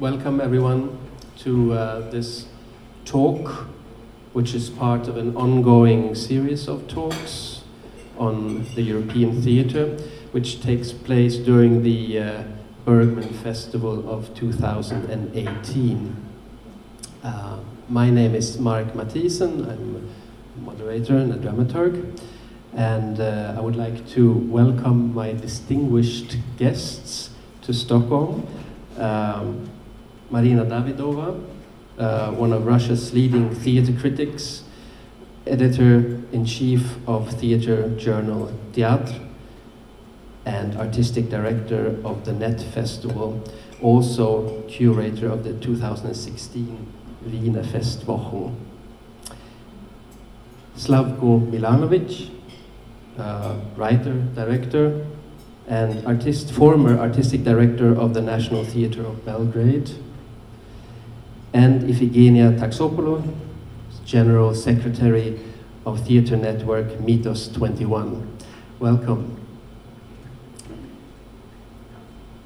welcome everyone to uh, this talk, which is part of an ongoing series of talks on the European theatre, which takes place during the uh, Bergman Festival of 2018. Uh, my name is Mark Mathisen, I'm a moderator and a dramaturg, and uh, I would like to welcome my distinguished guests to Stockholm. Um, Marina Davidova, uh, one of Russia's leading theater critics, editor in chief of theater journal Teatr, and artistic director of the Net Festival, also curator of the 2016 Wiener Festwochen. Slavko Milanovic, uh, writer, director, and artist, former artistic director of the National Theatre of Belgrade, and Iphigenia Taxopoulou, General Secretary of Theatre Network Mitos 21. Welcome.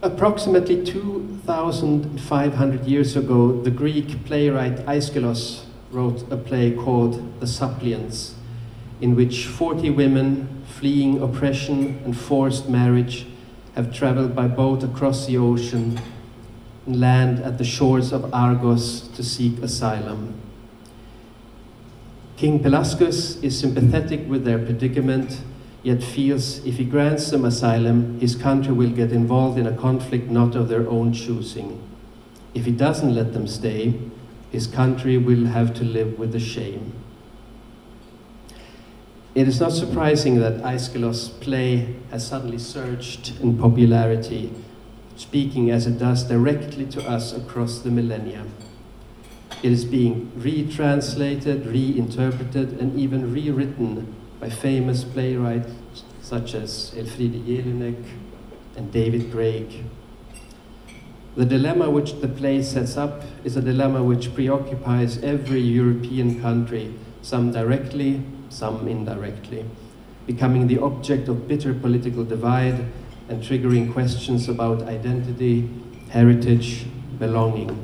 Approximately 2,500 years ago, the Greek playwright Aeschylus wrote a play called The Suppliants, in which 40 women fleeing oppression and forced marriage have traveled by boat across the ocean land at the shores of Argos to seek asylum. King Pelasgus is sympathetic with their predicament yet feels if he grants them asylum, his country will get involved in a conflict not of their own choosing. If he doesn't let them stay, his country will have to live with the shame. It is not surprising that Aeschylus' play has suddenly surged in popularity, speaking as it does directly to us across the millennia. It is being retranslated, reinterpreted, and even rewritten by famous playwrights such as Elfriede Jelinek and David Greig. The dilemma which the play sets up is a dilemma which preoccupies every European country, some directly, some indirectly, becoming the object of bitter political divide and triggering questions about identity, heritage, belonging.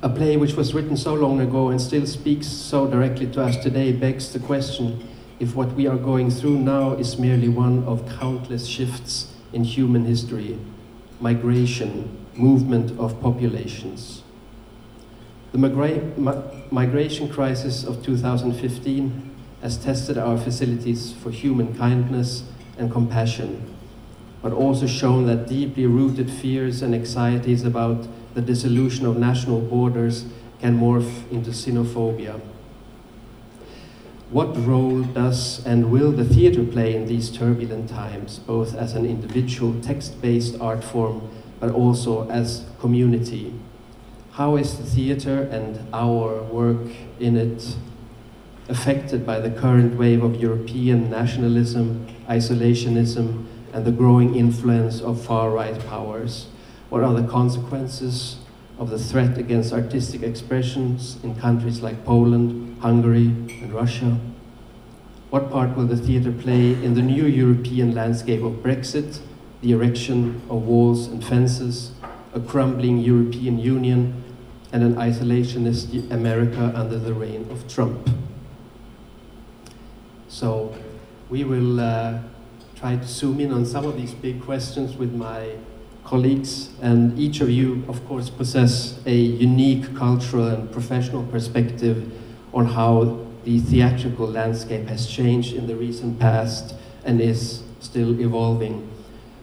A play which was written so long ago and still speaks so directly to us today begs the question if what we are going through now is merely one of countless shifts in human history, migration, movement of populations. The migra mi migration crisis of 2015 has tested our facilities for human kindness and compassion, but also shown that deeply rooted fears and anxieties about the dissolution of national borders can morph into xenophobia. What role does and will the theatre play in these turbulent times, both as an individual text based art form, but also as community? How is the theatre and our work in it affected by the current wave of European nationalism, isolationism, and the growing influence of far right powers? What are the consequences of the threat against artistic expressions in countries like Poland, Hungary, and Russia? What part will the theatre play in the new European landscape of Brexit, the erection of walls and fences, a crumbling European Union, and an isolationist America under the reign of Trump? So, we will uh, try to zoom in on some of these big questions with my colleagues, and each of you, of course, possess a unique cultural and professional perspective on how the theatrical landscape has changed in the recent past and is still evolving.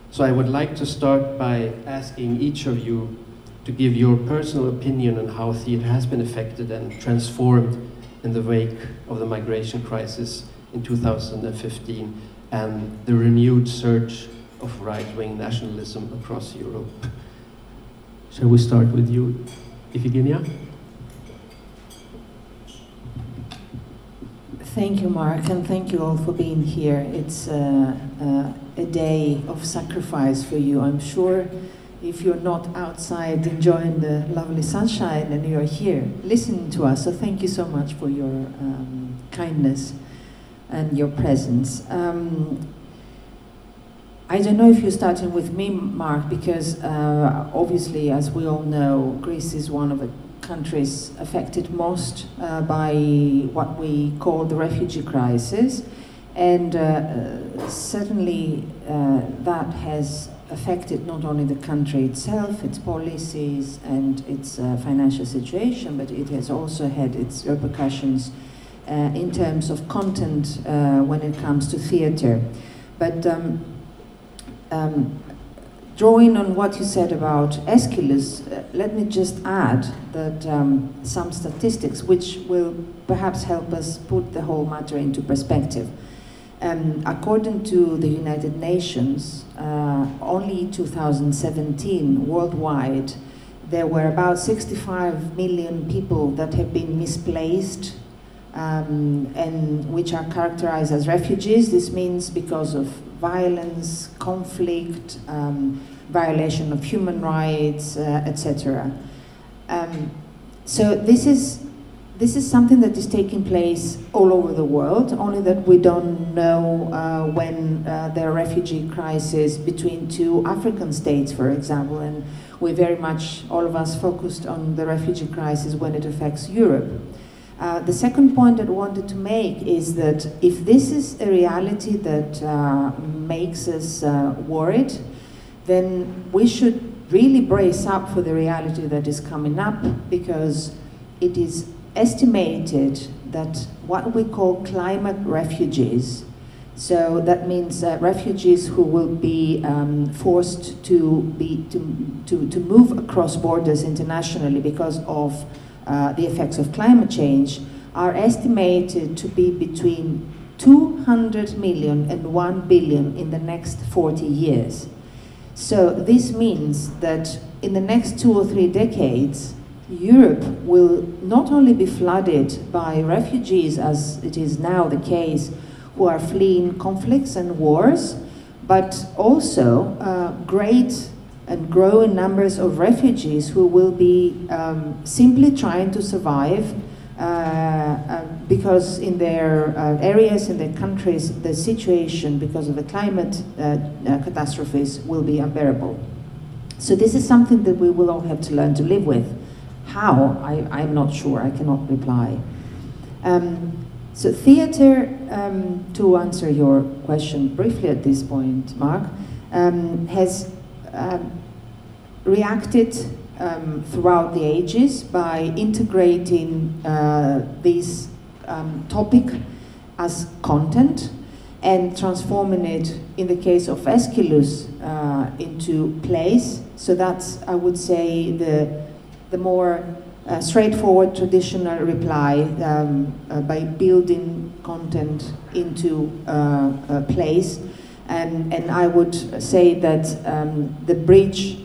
So I would like to start by asking each of you to give your personal opinion on how theater has been affected and transformed in the wake of the migration crisis in 2015 and the renewed surge of right-wing nationalism across Europe. Shall we start with you, Iphigenia? Thank you, Mark, and thank you all for being here. It's uh, uh, a day of sacrifice for you, I'm sure. If you're not outside enjoying the lovely sunshine and you're here listening to us, so thank you so much for your um, kindness and your presence. Um, I don't know if you're starting with me, Mark, because uh, obviously, as we all know, Greece is one of the countries affected most uh, by what we call the refugee crisis. And uh, certainly uh, that has affected not only the country itself, its policies, and its uh, financial situation, but it has also had its repercussions in terms of content when it comes to theatre. But um, um, drawing on what you said about Aeschylus, uh, let me just add that um, some statistics which will perhaps help us put the whole matter into perspective. Um, according to the United Nations, uh, only 2017 worldwide, there were about 65 million people that have been misplaced um, and which are characterized as refugees. This means because of violence, conflict, um, violation of human rights, uh, etc. Um, so this is this is something that is taking place all over the world. Only that we don't know uh, when uh, there are refugee crises between two African states, for example, and we very much all of us focused on the refugee crisis when it affects Europe. Uh, the second point that I wanted to make is that if this is a reality that uh, makes us uh, worried, then we should really brace up for the reality that is coming up because it is estimated that what we call climate refugees, so that means uh, refugees who will be um, forced to, be, to, to, to move across borders internationally because of uh, the effects of climate change are estimated to be between 200 million and 1 billion in the next 40 years. So this means that in the next two or three decades, Europe will not only be flooded by refugees, as it is now the case, who are fleeing conflicts and wars, but also uh, great and growing numbers of refugees who will be um, simply trying to survive uh, uh, because in their uh, areas, in their countries, the situation because of the climate uh, uh, catastrophes will be unbearable. So this is something that we will all have to learn to live with. How? I, am not sure, I cannot reply. Um, so theater, um, to answer your question briefly at this point, Mark, um, has um, reacted um, throughout the ages by integrating uh, this um, topic as content and transforming it, in the case of Aeschylus, uh, into plays. So that's, I would say, the, the more uh, straightforward traditional reply um, uh, by building content into uh, uh, plays. And, and I would say that um, the bridge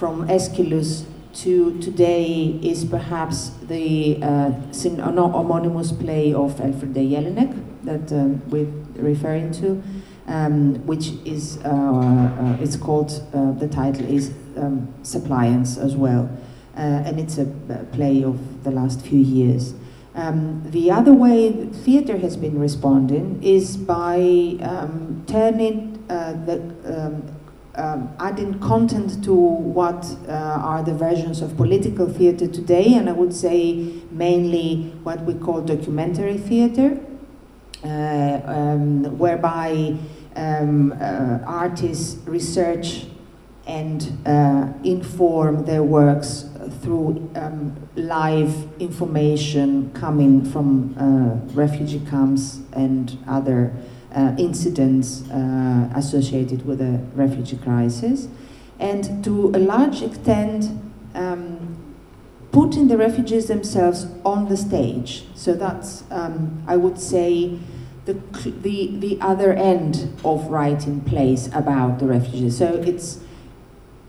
from Aeschylus to today is perhaps the uh, homonymous play of Elfriede Jelinek that um, we're referring to, um, which is uh, uh, it's called uh, the title is um, as well, uh, and it's a, play of the last few years. Um, the other way theatre has been responding is by um, turning uh, the um, adding content to what uh, are the versions of political theatre today, and I would say mainly what we call documentary theatre, uh, um, whereby um, uh, artists research and uh, inform their works through um, live information coming from uh, refugee camps and other uh, incidents uh, associated with the refugee crisis, and to a large extent, um, putting the refugees themselves on the stage. So that's, um, I would say, the, the, the other end of writing plays about the refugees. So it's,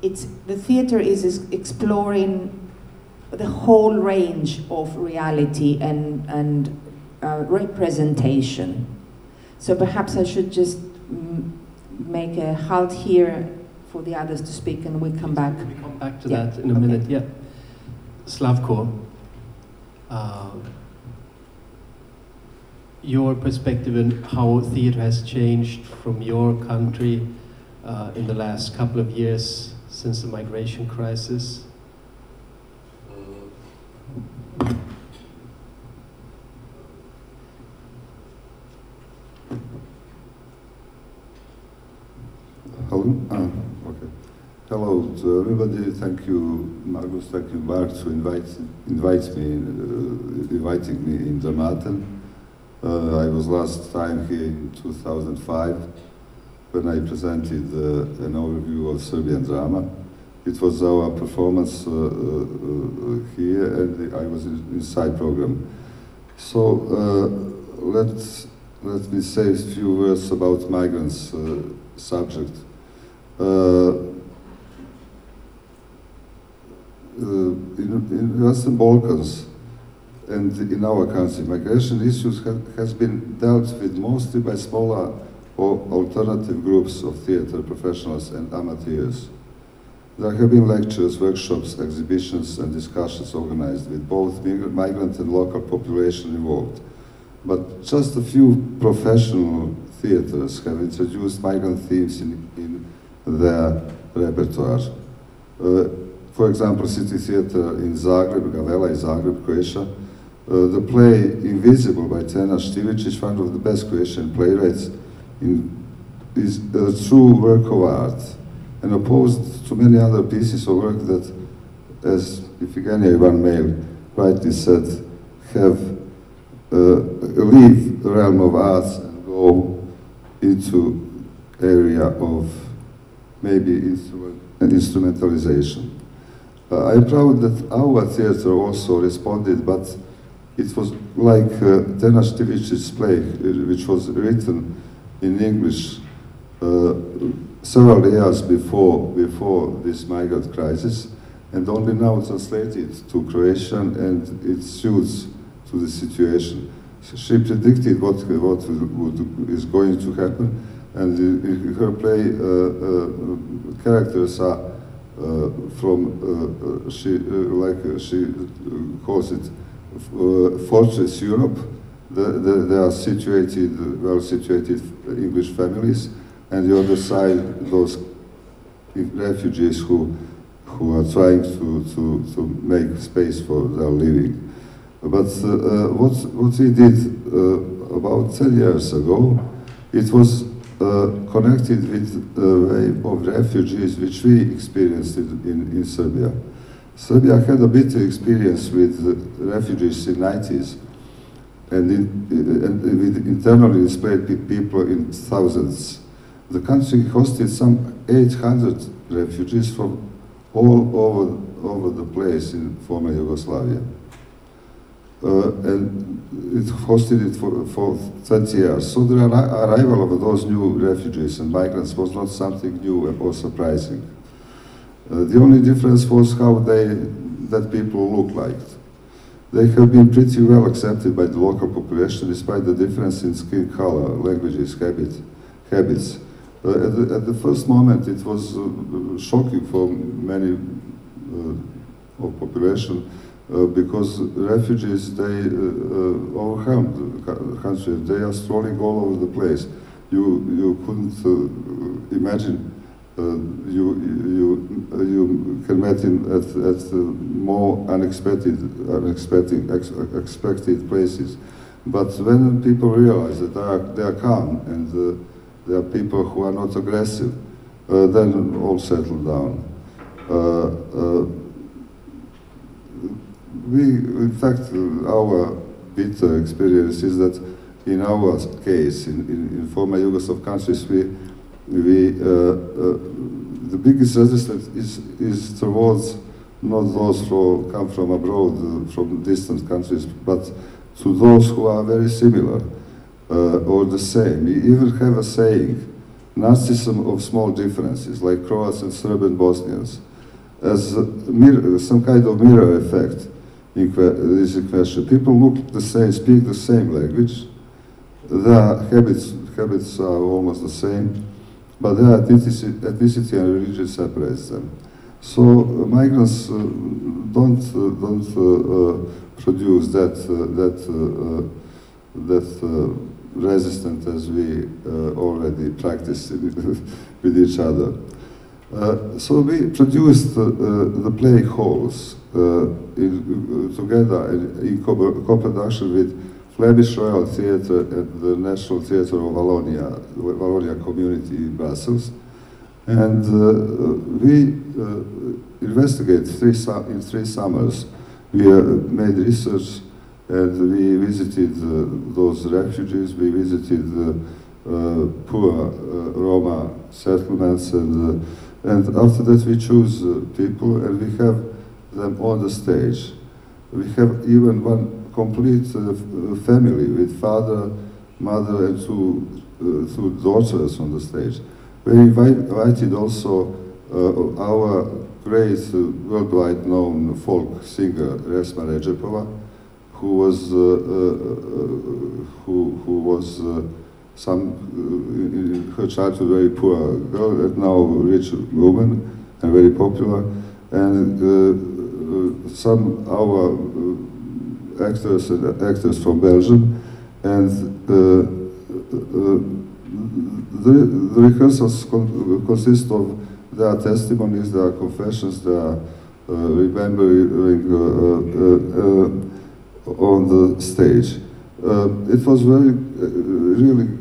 it's, the theater is exploring the whole range of reality and, and uh, representation. So perhaps I should just make a halt here for the others to speak and we'll come back. We come back to yeah. that in a okay. minute, yeah. Slavko, uh, your perspective and how theatre has changed from your country uh, in the last couple of years since the migration crisis? Hello. Ah, okay. Hello to everybody. Thank you, Magnus. Thank you, Mark, to invite invite me, uh, inviting me in Dramaten. Uh, I was last time here in 2005 when I presented uh, an overview of Serbian drama. It was our performance uh, uh, uh, here, and I was in, inside program. So let's let me say a few words about migrants subject. Uh, uh, in, in Western Balkans and in our country, migration issues have, has been dealt with mostly by smaller or alternative groups of theater professionals and amateurs. There have been lectures, workshops, exhibitions, and discussions organized with both migrant and local population involved. But just a few professional theaters have introduced migrant themes in, in their repertoire. Uh, for example, City Theatre in Zagreb, Gavella in Zagreb, Croatia, uh, the play Invisible by Tena Štivić is one of the best Croatian playwrights in, is a true work of art and opposed to many other pieces of work that, as Iphigenia Ivan Mail rightly said, have uh, leave the realm of arts and go into area of maybe instrument, instrumentalization. Uh, I'm proud that our theater also responded, but it was like uh, Tena Štivić's play, uh, which was written in English uh, several years before, before this migrant crisis, and only now translated to Croatian, and it suits to the situation. So she predicted what, what would, is going to happen, and in her play, uh, uh, characters are uh, from, she, like she calls it, Fortress Europe. The, the, they are situated, well situated English families, and the other side, those refugees who, who are trying to, to, to make space for their living. But uh, what, what we did uh, about 10 years ago, it was Uh, connected with uh, the wave of refugees which we experienced in, in, Serbia. Serbia had a bitter experience with uh, refugees in the 90s and, in, and with internally displaced people in thousands. The country hosted some 800 refugees from all over, over the place in former Yugoslavia. Uh, and it hosted it for, for 20 years. So the arrival of those new refugees and migrants was not something new or surprising. Uh, the only difference was how they, that people looked like. They have been pretty well accepted by the local population despite the difference in skin color, languages, habit, habits. Uh, at, the, at, the, first moment, it was uh, shocking for many uh, of population uh, because refugees, they uh, uh, overwhelmed the country. They are strolling all over the place. You, you couldn't imagine uh, you, you, you can meet him at, at more unexpected, unexpected ex, expected places. But when people realize that they are, they are calm and uh, they are people who are not aggressive, uh, then all settle down. We, in fact, our bitter experience is that in our case, in, in, in former Yugoslav countries, we, we, uh, uh, the biggest resistance is, is towards not those who come from abroad, uh, from distant countries, but to those who are very similar uh, or the same. We even have a saying, narcissism of small differences, like Croats and Serb and Bosnians, as some kind of mirror effect in this question. People look the same, speak the same language. Their habits, habits are almost the same, but their ethnicity, ethnicity and religion separates them. So uh, migrants uh, don't uh, don't uh, uh, produce that uh, that that resistant as we already practiced with each other. Uh, so we produced uh, the play halls uh, in, together in, co-production with Flemish Royal Theatre and the National Theatre of Wallonia, Wallonia community in Brussels. And uh, we uh, investigate three in three summers. We uh, made research and we visited those refugees, we visited the poor Roma settlements and and after that we choose uh, people and we have them on the stage. We have even one complete uh, family with father, mother and two, uh, two daughters on the stage. We invited also uh, our great uh, worldwide known folk singer Resma Redžepova, who was, uh, who, who was some in her childhood very poor girl, and now rich woman and very popular, and uh, some our actors and actors from Belgium, and uh, the, the rehearsals con consist of their testimonies, their confessions, their uh, remembering uh, uh, on the stage. it was very, really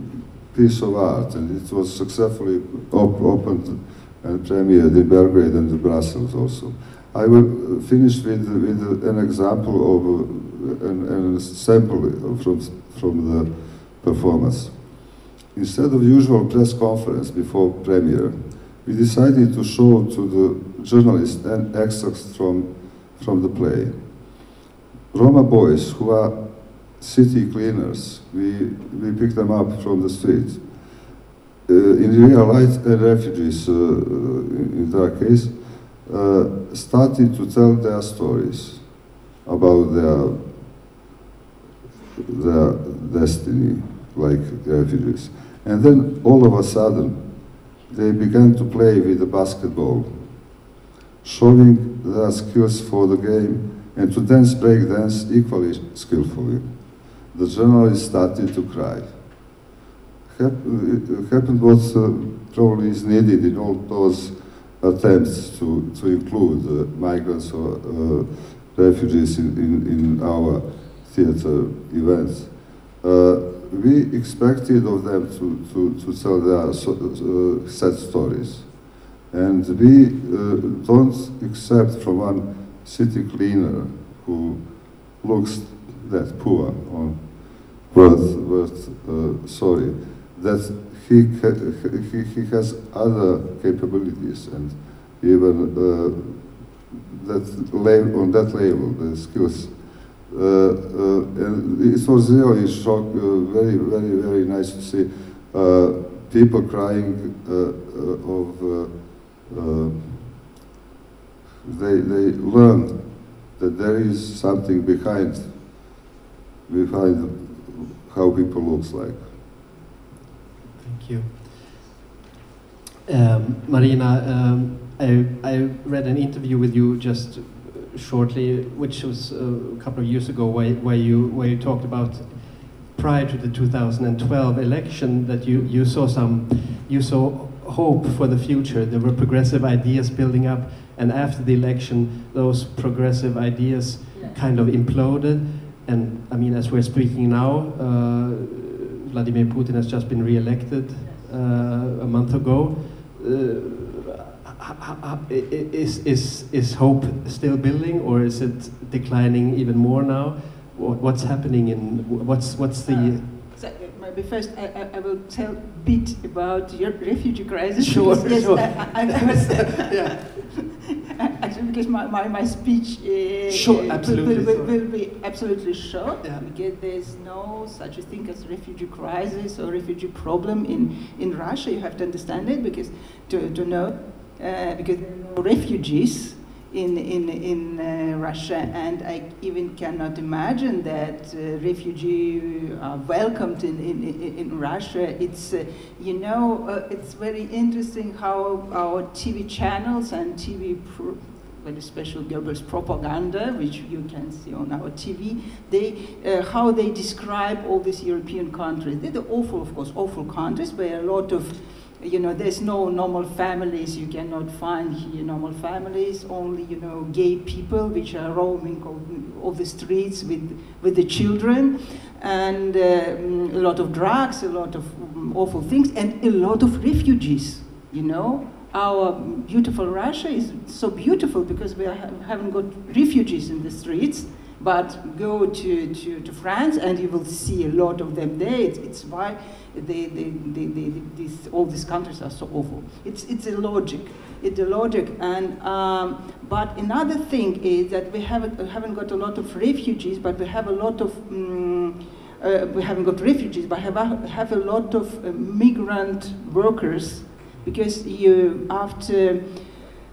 piece of art, and it was successfully op opened and premiered in Belgrade and in Brussels also. I will finish with, with an example of uh, an, an sample from, from the performance. Instead of usual press conference before premiere, we decided to show to the journalists and extracts from, from the play. Roma boys who are city cleaners. We, we pick them up from the street. Uh, in real life, uh, refugees, uh, in their case, uh, started to tell their stories about their, their destiny, like refugees. And then all of a sudden, they began to play with the basketball, showing their skills for the game and to dance break dance equally skillfully the journalist started to cry. It happened what uh, probably is needed in all those attempts to, to include uh, migrants or uh, refugees in, in, in, our theater events. Uh, we expected of them to, to, to tell their so, uh, sad stories. And we uh, don't accept from one city cleaner who looks that poor on worth, worth uh, sorry, that he, he, he has other capabilities and even uh, that on that level, the skills. Uh, uh, and it was really shock, uh, very, very, very nice to see uh, people crying of they, they learned that there is something behind behind how people looks like. Thank you. Um, Marina, um, I, I read an interview with you just shortly, which was uh, a couple of years ago, where, where, you, where you talked about prior to the 2012 election that you, you saw some, you saw hope for the future. There were progressive ideas building up, and after the election, those progressive ideas yeah. kind of imploded. And I mean, as we're speaking now, uh, Vladimir Putin has just been re-elected uh, a month ago. Uh, is, is, is hope still building, or is it declining even more now? What's happening in what's what's the uh, so maybe first I, I, I, will tell a bit about your refugee crisis. Sure, yes, sure. I, I, was, yeah. because my, my, my speech uh, sure, absolutely, will, will, will, be absolutely short, yeah. because there's no such a thing as refugee crisis or refugee problem in, in Russia. You have to understand it, because to, to know, uh, because there are no refugees in, in, in uh, Russia, and I even cannot imagine that uh, refugees are welcomed in, in, in Russia. It's, uh, you know, uh, it's very interesting how our TV channels and TV very special Goebbels propaganda, which you can see on our TV. They, uh, how they describe all these European countries. They're awful, of course, awful countries where a lot of you know, there's no normal families. You cannot find here normal families. Only, you know, gay people which are roaming all the streets with with the children, and uh, a lot of drugs, a lot of um, awful things, and a lot of refugees. You know, our beautiful Russia is so beautiful because we ha- haven't got refugees in the streets. But go to, to, to France and you will see a lot of them there. It's, it's why they, they, they, they, all these countries are so awful. It's, it's a logic. It's a logic. And, um, but another thing is that we haven't, haven't got a lot of refugees, but we have a lot of. Um, uh, we haven't got refugees, but have a, have a lot of uh, migrant workers because you after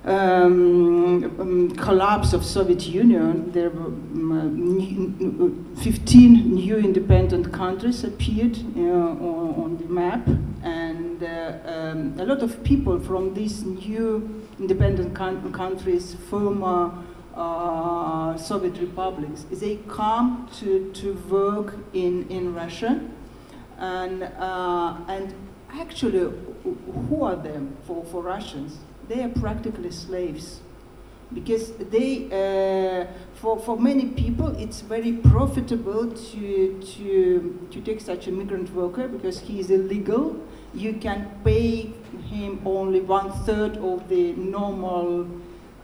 um, um, collapse of Soviet Union, there were um, 15 new independent countries appeared uh, on, on, the map, and uh, um, a lot of people from these new independent countries, former uh, Soviet republics, they come to, to work in, in Russia, and, uh, and actually, who are them for, for Russians? they are practically slaves because they, uh, for, for many people, it's very profitable to, to, to take such a migrant worker because he is illegal. You can pay him only one third of the normal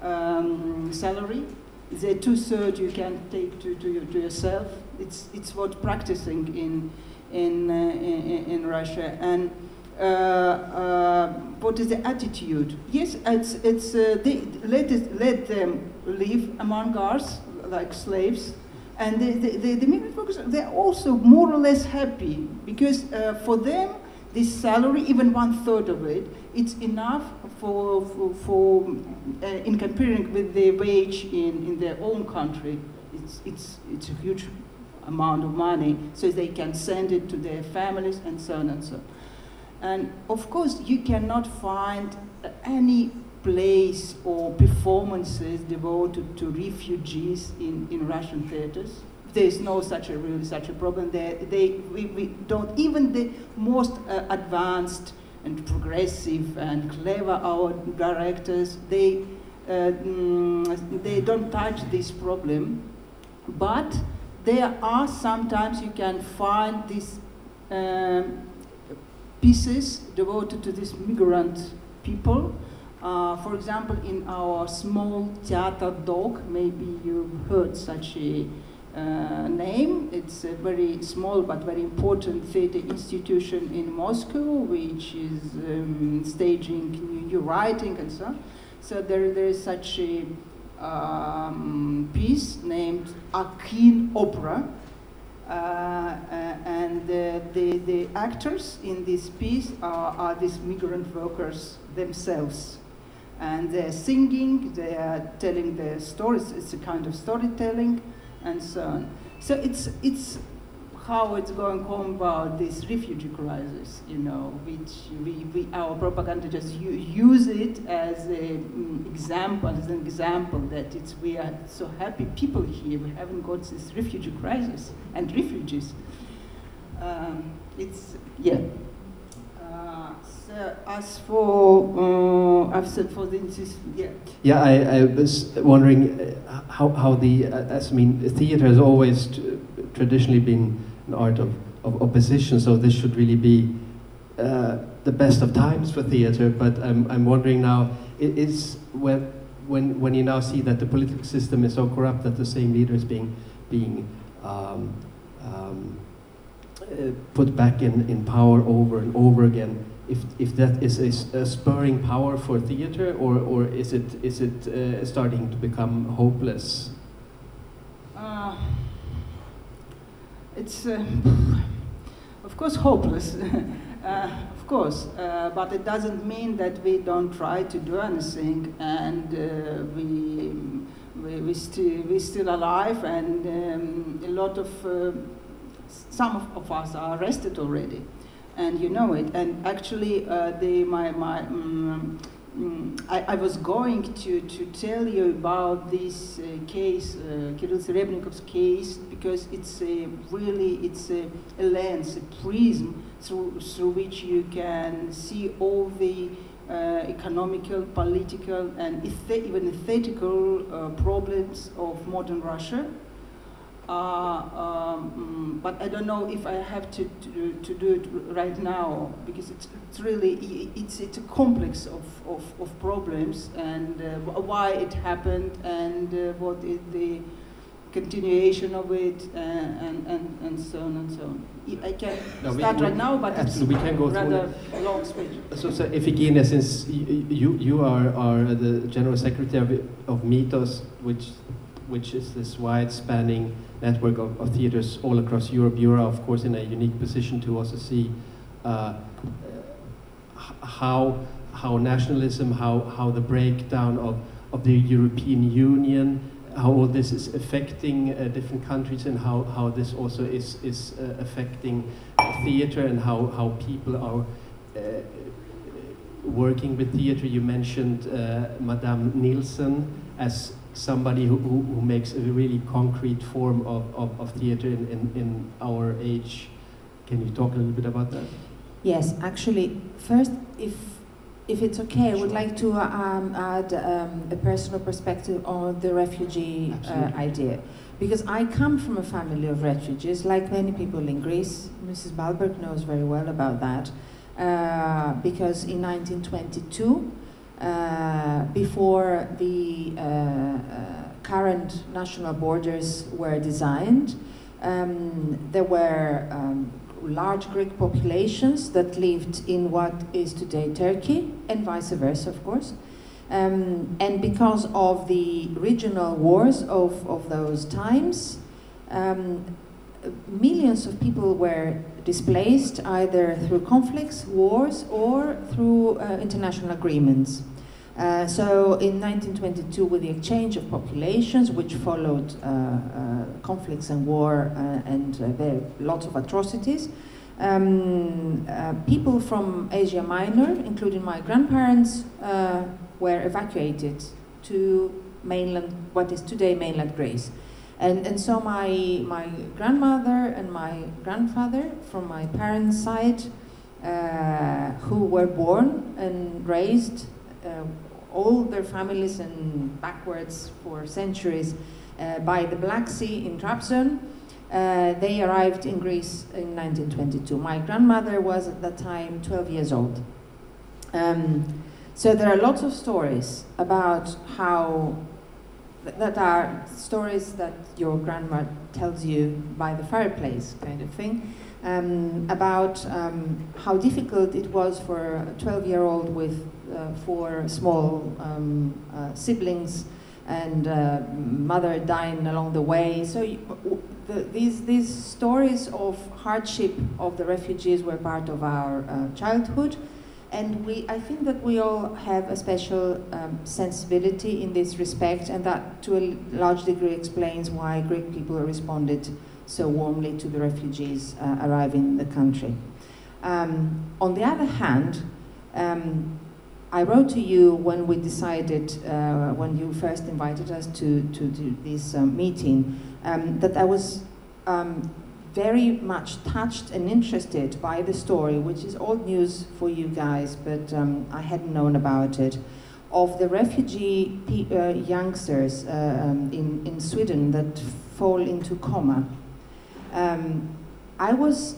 um, salary. The two thirds you can take to, to, to yourself. It's, it's what practicing in, in, uh, in, in Russia. And uh, uh, what is the attitude? Yes, it's, it's uh, they, let, it, let them live among us like slaves. And the, the, the, the migrant workers, they're also more or less happy because uh, for them, this salary, even one third of it, it's enough for, for, for uh, in comparing with the wage in, in their own country. It's, it's, it's a huge amount of money, so they can send it to their families and so on and so on. And of course, you cannot find any place or performances devoted to refugees in, in Russian theaters. There's no such a really such a problem there. They, we, we don't, even the most uh, advanced and progressive and clever our directors, they, uh, mm, they don't touch this problem. But there are sometimes you can find this um, pieces devoted to these migrant people. Uh, for example, in our small theater dog, maybe you've heard such a uh, name. It's a very small but very important theater institution in Moscow, which is um, staging new writing and so on. So there, there is such a um, piece named Akyn Opera, Uh, uh, and the, the, the, actors in this piece are, are these migrant workers themselves. And they're singing, they are telling their stories, it's a kind of storytelling, and so on. So it's, it's how it's going home about this refugee crisis, you know, which we, we our propaganda just use it as an example, as an example that it's we are so happy people here. We haven't got this refugee crisis and refugees. Um, it's yeah. Uh, so as for uh, I've said for the yeah. Yeah, I, I was wondering uh, how how the uh, I mean theater has always traditionally been an art of, of opposition, so this should really be uh, the best of times for theater. But I'm, I'm wondering now, is when, when, when you now see that the political system is so corrupt that the same leaders being, being um, um, uh, put back in, in power over and over again, if, if that is a, a spurring power for theater, or, or is it, is it uh, starting to become hopeless? Uh, it's, uh, of course, hopeless. uh, of course, uh, but it doesn't mean that we don't try to do anything and we, we, we, sti- we're still alive and um, a lot of, some of, of, us are arrested already. And you know it. And actually, uh, the, my, my, um, mm, I, I, was going to, to tell you about this uh, case, uh, Kirill Serebrennikov's case, because it's a really it's a, a, lens, a prism through through which you can see all the uh, economical, political, and even ethical uh, problems of modern Russia. Uh, um, but I don't know if I have to, to, to, do it right now because it's, it's really it's, it's a complex of, of, of problems and uh, why it happened and uh, what is the continuation of it uh, and, and, and so on and so on. I can no, start we, right now, but it's we can go rather long speech. So, so Iphigenia, since you, you are, are the General Secretary of, of MITOS, which, which is this wide spanning network of, of, theaters all across Europe. You are, of course, in a unique position to also see uh, how, how nationalism, how, how the breakdown of, of the European Union, how all this is affecting uh, different countries and how, how this also is, is uh, affecting theater and how, how people are uh, working with theater. You mentioned uh, Madame Nielsen as somebody who, who, who, makes a really concrete form of, of, of theater in, in, in our age. Can you talk a little bit about that? Yes, actually, first, if if it's okay, I would like to um, add um, a personal perspective on the refugee uh, idea. Because I come from a family of refugees, like many people in Greece. Mrs. Balberg knows very well about that. Uh, because in 1922, uh, before the uh, uh, current national borders were designed, um, there were um, large Greek populations that lived in what is today Turkey, and vice versa, of course. Um, and because of the regional wars of, of those times, um, millions of people were displaced either through conflicts, wars, or through uh, international agreements. Uh, so in 1922, with the exchange of populations, which followed uh, uh, conflicts and war uh, and uh, lots of atrocities, um, people from Asia Minor, including my grandparents, were evacuated to mainland, what is today mainland Greece. And, and so my, my grandmother and my grandfather from my parents' side, who were born and raised uh, all their families and backwards for centuries uh, by the Black Sea in Trabzon. Uh, they arrived in Greece in 1922. My grandmother was at that time 12 years old. Um, so there are lots of stories about how that are stories that your grandma tells you by the fireplace, kind of thing, um, about um, how difficult it was for a 12 year old with uh, four small um, uh, siblings and uh, mother dying along the way. So you, the, these, these stories of hardship of the refugees were part of our childhood and we, I think that we all have a special um, sensibility in this respect, and that to a large degree explains why Greek people responded so warmly to the refugees uh, arriving in the country. Um, on the other hand, um, I wrote to you when we decided, uh, when you first invited us to, to, this um, meeting, um, that I was um, very much touched and interested by the story, which is old news for you guys, but um, I hadn't known about it, of the refugee uh, youngsters uh, um, in, in Sweden that fall into coma. Um, I was,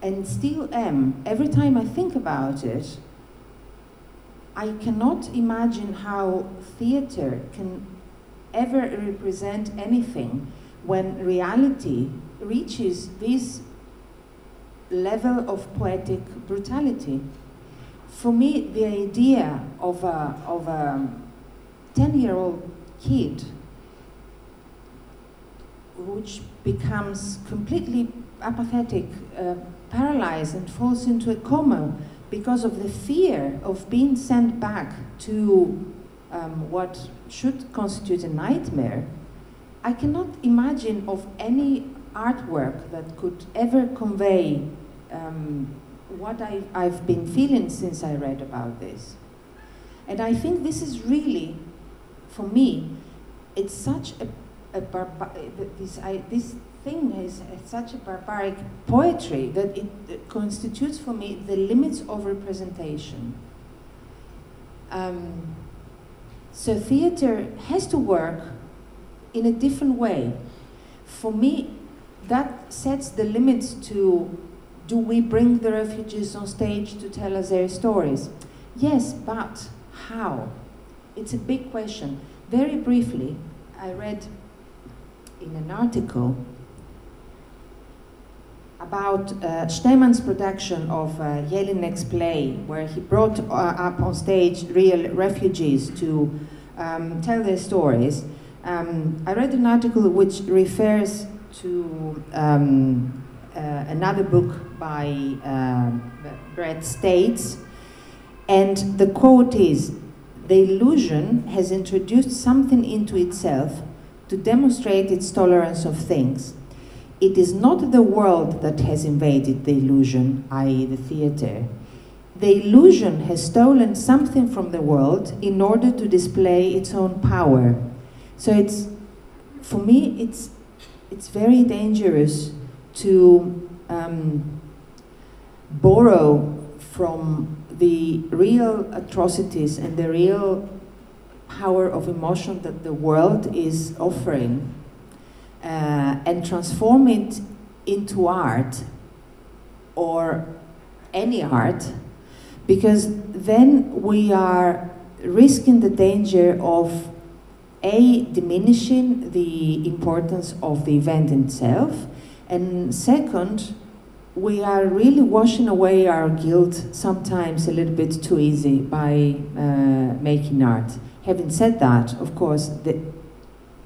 and still am, every time I think about it, I cannot imagine how theater can ever represent anything when reality reaches this level of poetic brutality. For me, the idea of a, of a 10 year old kid which becomes completely apathetic, uh, paralyzed, and falls into a coma because of the fear of being sent back to um, what should constitute a nightmare, I cannot imagine of any artwork that could ever convey um, what I, I've been feeling since I read about this. And I think this is really, for me, it's such a, a barbar- this, I, this thing is such a barbaric poetry that it, it constitutes for me the limits of representation. Um, so theater has to work in a different way. For me, that sets the limits to do we bring the refugees on stage to tell us their stories? Yes, but how? It's a big question. Very briefly, I read in an article about uh, production of uh, Jelinek's play, where he brought uh, up on stage real refugees to um, tell their stories. Um, I read an article which refers to um, uh, another book by uh, Brett States, and the quote is The illusion has introduced something into itself to demonstrate its tolerance of things. It is not the world that has invaded the illusion, i.e., the theater. The illusion has stolen something from the world in order to display its own power. So it's, for me, it's, it's very dangerous to um, borrow from the real atrocities and the real power of emotion that the world is offering uh, and transform it into art or any art because then we are risking the danger of a diminishing the importance of the event itself and second we are really washing away our guilt sometimes a little bit too easy by uh, making art. Having said that, of course, the,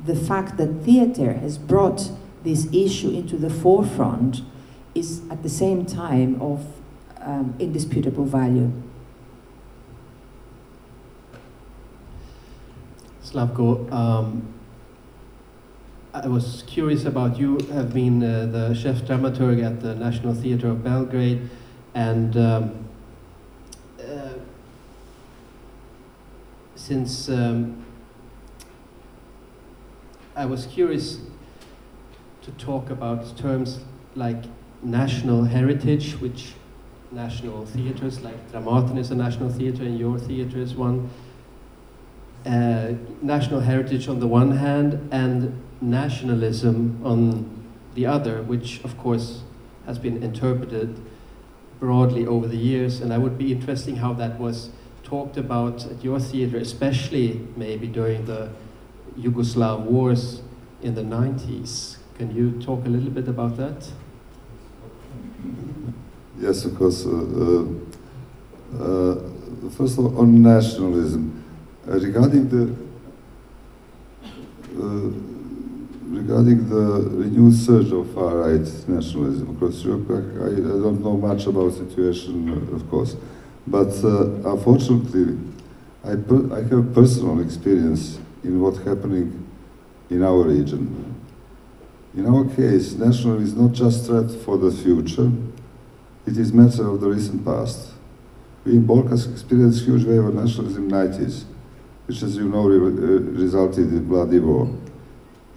the fact that theater has brought this issue into the forefront is at the same time of um, indisputable value. Slavko, um, I was curious about you have been uh, the chef dramaturg at the National Theatre of Belgrade, and um, uh, since um, I was curious to talk about terms like national heritage, which national theatres like Dramaten is a national theatre and your theatre is one. Uh, national heritage on the one hand and nationalism on the other, which of course has been interpreted broadly over the years. And I would be interesting how that was talked about at your theatre, especially maybe during the Yugoslav wars in the 90s. Can you talk a little bit about that? Yes, of course. Uh, uh, uh first of all, on nationalism, regarding the uh, regarding the renewed surge of far-right nationalism across Europe, I, I, don't know much about the situation, uh, of course. But uh, unfortunately, I, per, I have personal experience in what's happening in our region. In our case, nationalism is not just threat for the future, it is matter of the recent past. We in Balkans experienced huge wave of nationalism in the 90s, which as you know re resulted in bloody war.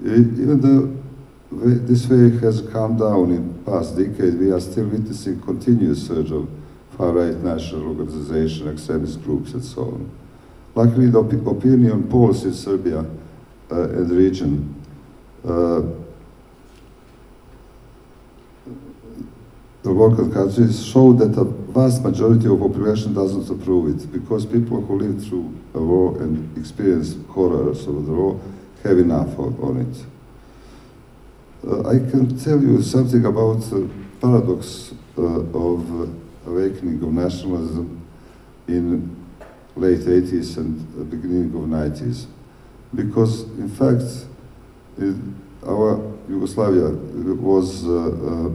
Even though this wave has calmed down in past decade, we are still witnessing continuous surge of far-right national organization, extremist groups, and so on. Luckily, the op opinion polls in Serbia uh, and the region uh, the Balkan countries show that a vast majority of population doesn't approve it because people who live through a war and experience horrors of the war have enough on it. Uh, I can tell you something about the paradox uh, of uh, awakening of nationalism in late 80s and beginning of 90s. Because, in fact, it, our Yugoslavia was a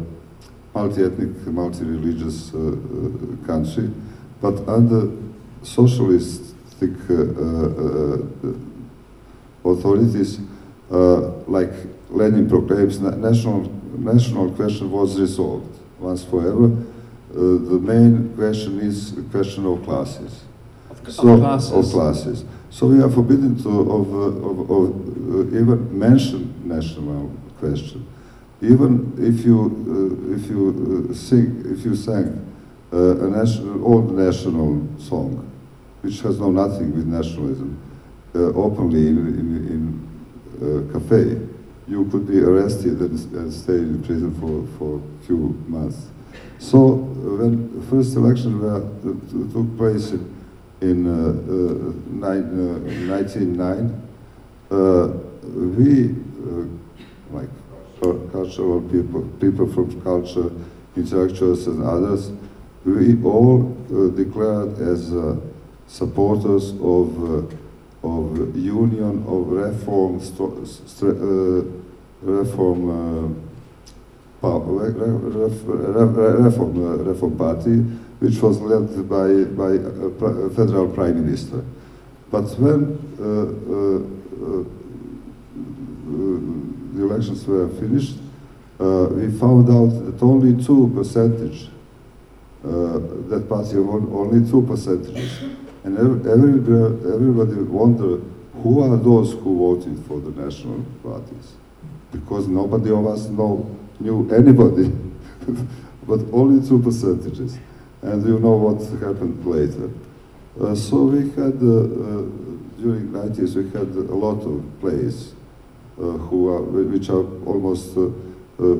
multi-ethnic, multi-religious uh, uh, country, but under socialistic uh, authorities, uh, like Lenin proclaims, national, national question was resolved once forever. Uh, the main question is a question of classes. Of, so, of classes. of classes. So we are forbidden to of, uh, of, of uh, even mention national question. Even if you uh, if you uh, sing if you sang uh, a national old national song, which has no nothing with nationalism, openly in in, in uh, cafe, you could be arrested and, and stay in prison for for a few months. So when the first election were, took place in, in uh, uh, nine, uh, 1909, uh, we, like cultural people, people from culture, intellectuals and others, we all uh, declared as uh, supporters of, uh, of union, of reform, uh, reform uh, reform, uh, reform party, which was led by, by a federal prime minister. But when uh, uh, uh, uh, the elections were finished, uh, we found out that only two percentage, uh, that party only two percentages. And ev- everybody, everybody wondered who are those who voted for the national parties because nobody of us know, knew anybody, but only two percentages. And you know what happened later. Uh, so we had, uh, uh, during 90s, we had a lot of plays uh, who are, which are almost, uh, uh,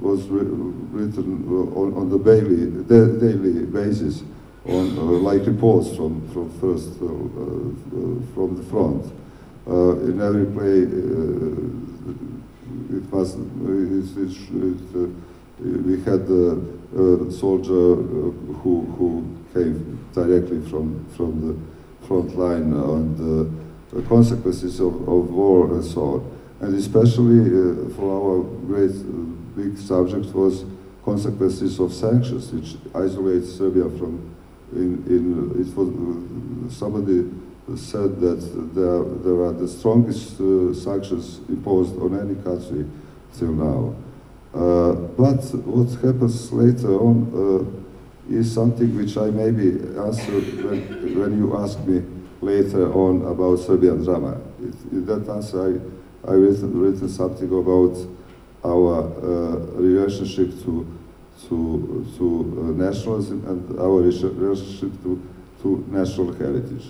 was written uh, on, on the daily, da- daily basis, on uh, like reports from, from first, uh, uh, from the front. Uh, in every play, uh, it was, it, it, uh, we had the soldier uh, who, who came directly from, from the front line on the, consequences of, of war and so on. And especially uh, for our great uh, big subject was consequences of sanctions, which isolate Serbia from. In, in it was uh, somebody said that there, there are the strongest uh, sanctions imposed on any country till now. Uh, but what happens later on uh, is something which I maybe answer when, when you ask me later on about Serbian drama. It, in that answer, I, I written, written something about our uh, relationship to, to, to uh, nationalism and our relationship to, to national heritage.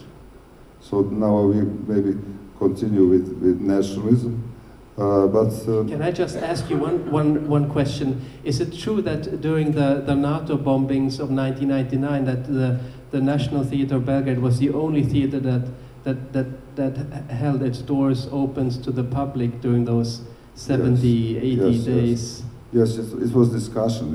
So now we maybe continue with, with nationalism. Uh, but uh, Can I just ask you one, one, one question? Is it true that during the, the NATO bombings of 1999 that the, the National Theatre of Belgrade was the only theatre that, that, that, that held its doors open to the public during those 70, 80 Yes, yes. days? Yes, it, it was discussion.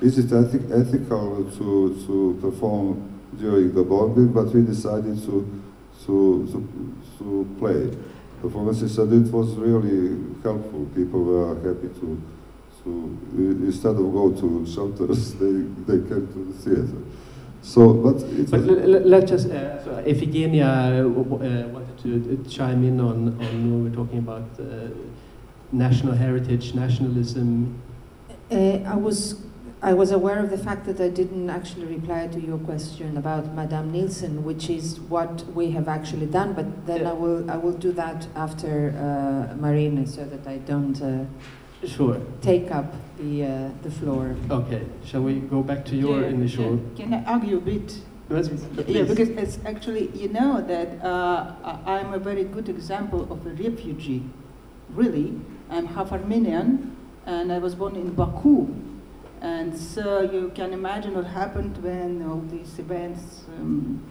Uh, Is it ethic, ethical to, to perform during the bombing? But we decided to, to, to, to play performances, and it was really helpful. People were happy to, to instead of go to shelters, they, they came to the theater. So, but it But l- l- let's just, uh, so Iphigenia uh, w- w- uh, wanted to uh, chime in on, on when we were talking about uh, national heritage, nationalism. Uh, I was I was aware of the fact that I didn't actually reply to your question about Madame Nielsen, which is what we have actually done. But then Yeah. I will I will do that after uh, Marina, so that I don't uh, Sure. take up the uh, the floor. Okay. Shall we go back to your Yeah, initial? yeah. Can I argue a bit? Yes, Yeah, please. because it's actually, you know, that uh, I- I'm a very good example of a refugee. Really, I'm half Armenian, and I was born in Baku. And so you can imagine what happened when all these events um,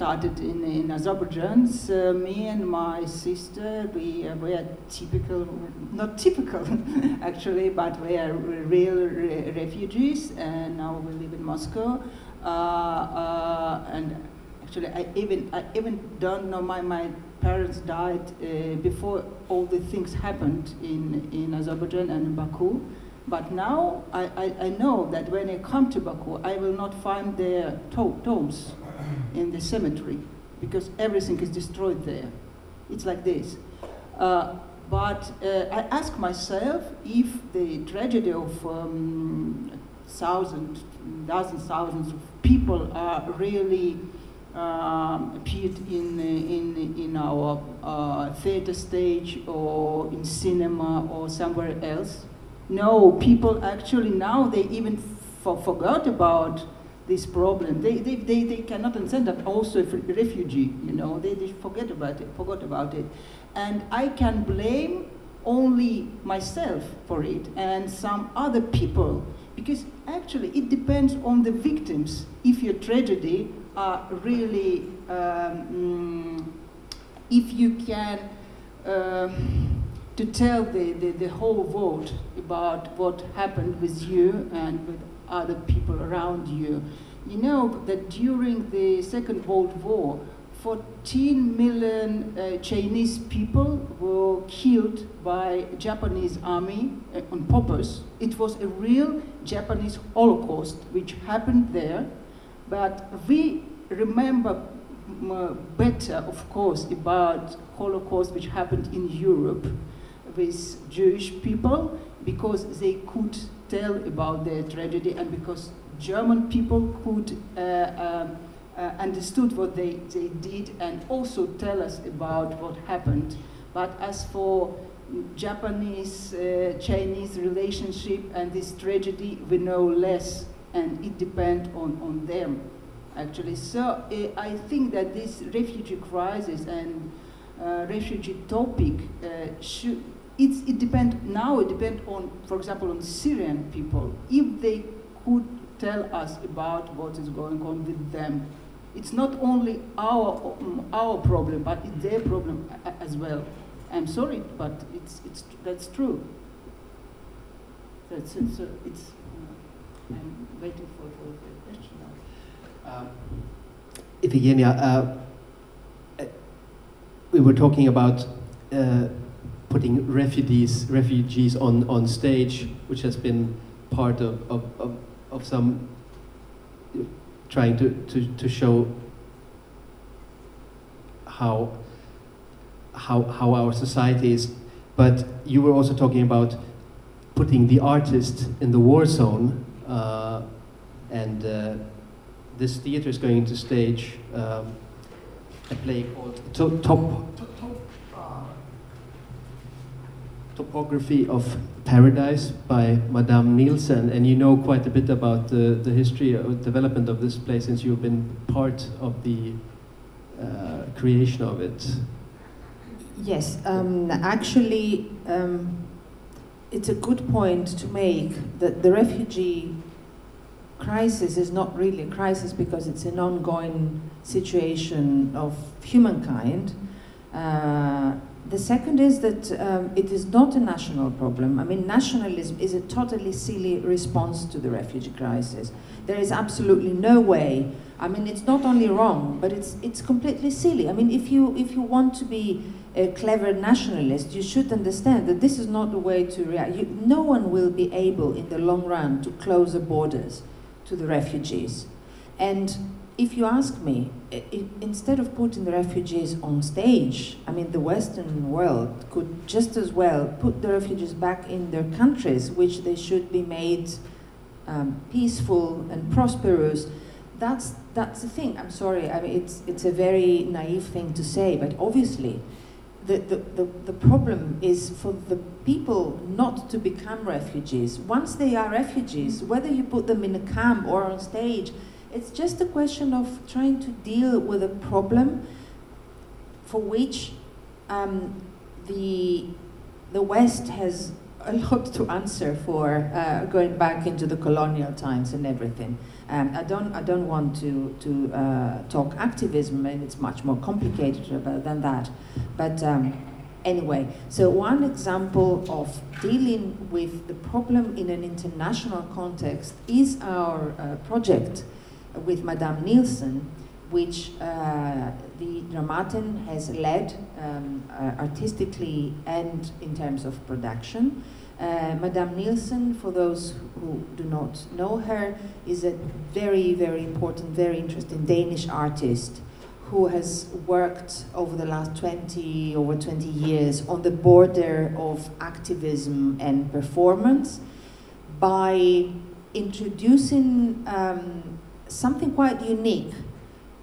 started in, in Azerbaijan. So me and my sister, we uh, were typical, not typical actually, but we are real re- refugees, and now we live in Moscow. Uh, uh, and actually, I even I even don't know. My my parents died uh, before all the things happened in in Azerbaijan and in Baku. But now I, I, I know that when I come to Baku, I will not find their to- tombs in the cemetery because everything is destroyed there. It's like this. Uh, but uh, I ask myself if the tragedy of um, thousands, dozens, thousands of people are really um, appeared in, in, in our uh, theater stage or in cinema or somewhere else. No, people actually now they even forgot about this problem. They, they, they, they cannot understand that also a refugee, you know, they, they forget about it, forgot about it. And I can blame only myself for it and some other people because actually it depends on the victims if your tragedy are really um, mm, if you can uh, to tell the, the, the whole world about what happened with you and with other people around you. You know that during the Second World War, 14 million uh, Chinese people were killed by Japanese army uh, on purpose. It was a real Japanese Holocaust which happened there, but we remember better, of course, about Holocaust which happened in Europe with Jewish people because they could tell about their tragedy and because German people could uh, um, uh, understood what they, they did and also tell us about what happened. But as for Japanese uh, Chinese relationship and this tragedy, we know less, and it depends on, on them, actually. So uh, I think that this refugee crisis and uh, refugee topic uh, should it's, it depends now it depends on for example on syrian people if they could tell us about what is going on with them it's not only our, our problem, but it's their problem as well. I'm sorry, but it's, it's, that's true. That's, it's, it's uh, I'm waiting for, for the question now. Um, uh, uh, we were talking about uh, putting refugees, refugees on, on stage, which has been part of, of, of, of some trying to, to, to show how, how, how our society is. But you were also talking about putting the artist in the war zone, uh, and uh, this theater is going to stage um, a play called to Top Topography of Paradise by Madame Nielsen, and you know quite a bit about the, the history or development of this place since you've been part of the uh, creation of it. Yes, um, actually, um, it's a good point to make that the refugee crisis is not really a crisis because it's an ongoing situation of humankind. Uh, the second is that um, it is not a national problem. I mean, nationalism is a totally silly response to the refugee crisis. There is absolutely no way. I mean, it's not only wrong, but it's it's completely silly. I mean, if you if you want to be a clever nationalist, you should understand that this is not the way to react. You, no one will be able, in the long run, to close the borders to the refugees, and if you ask me, it, instead of putting the refugees on stage, I mean, the Western world could just as well put the refugees back in their countries, which they should be made um, peaceful and prosperous. That's, that's the thing. I'm sorry. I mean, it's, it's a very naive thing to say, but obviously, the, the, the, the problem is for the people not to become refugees. Once they are refugees, whether you put them in a camp or on stage, it's just a question of trying to deal with a problem for which um, the, the West has a lot to answer for uh, going back into the colonial times and everything. Um, I don't, I don't want to, to uh, talk activism, and it's much more complicated than that. But um, anyway, so one example of dealing with the problem in an international context is our uh, project with Madame Nielsen, which uh, the Dramaten has led um, uh, artistically and in terms of production. Uh, Madame Nielsen, for those who do not know her, is a very, very important, very interesting Danish artist who has worked over the last 20, over 20 years on the border of activism and performance by introducing um, something quite unique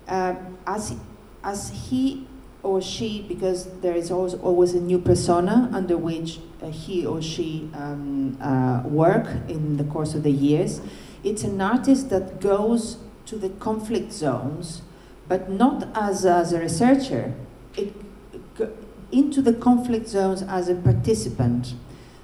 uh, as, as he or she, because there is always, always a new persona under which uh, he or she um, uh, work in the course of the years. It's an artist that goes to the conflict zones, but not as, as a researcher, it, into the conflict zones as a participant.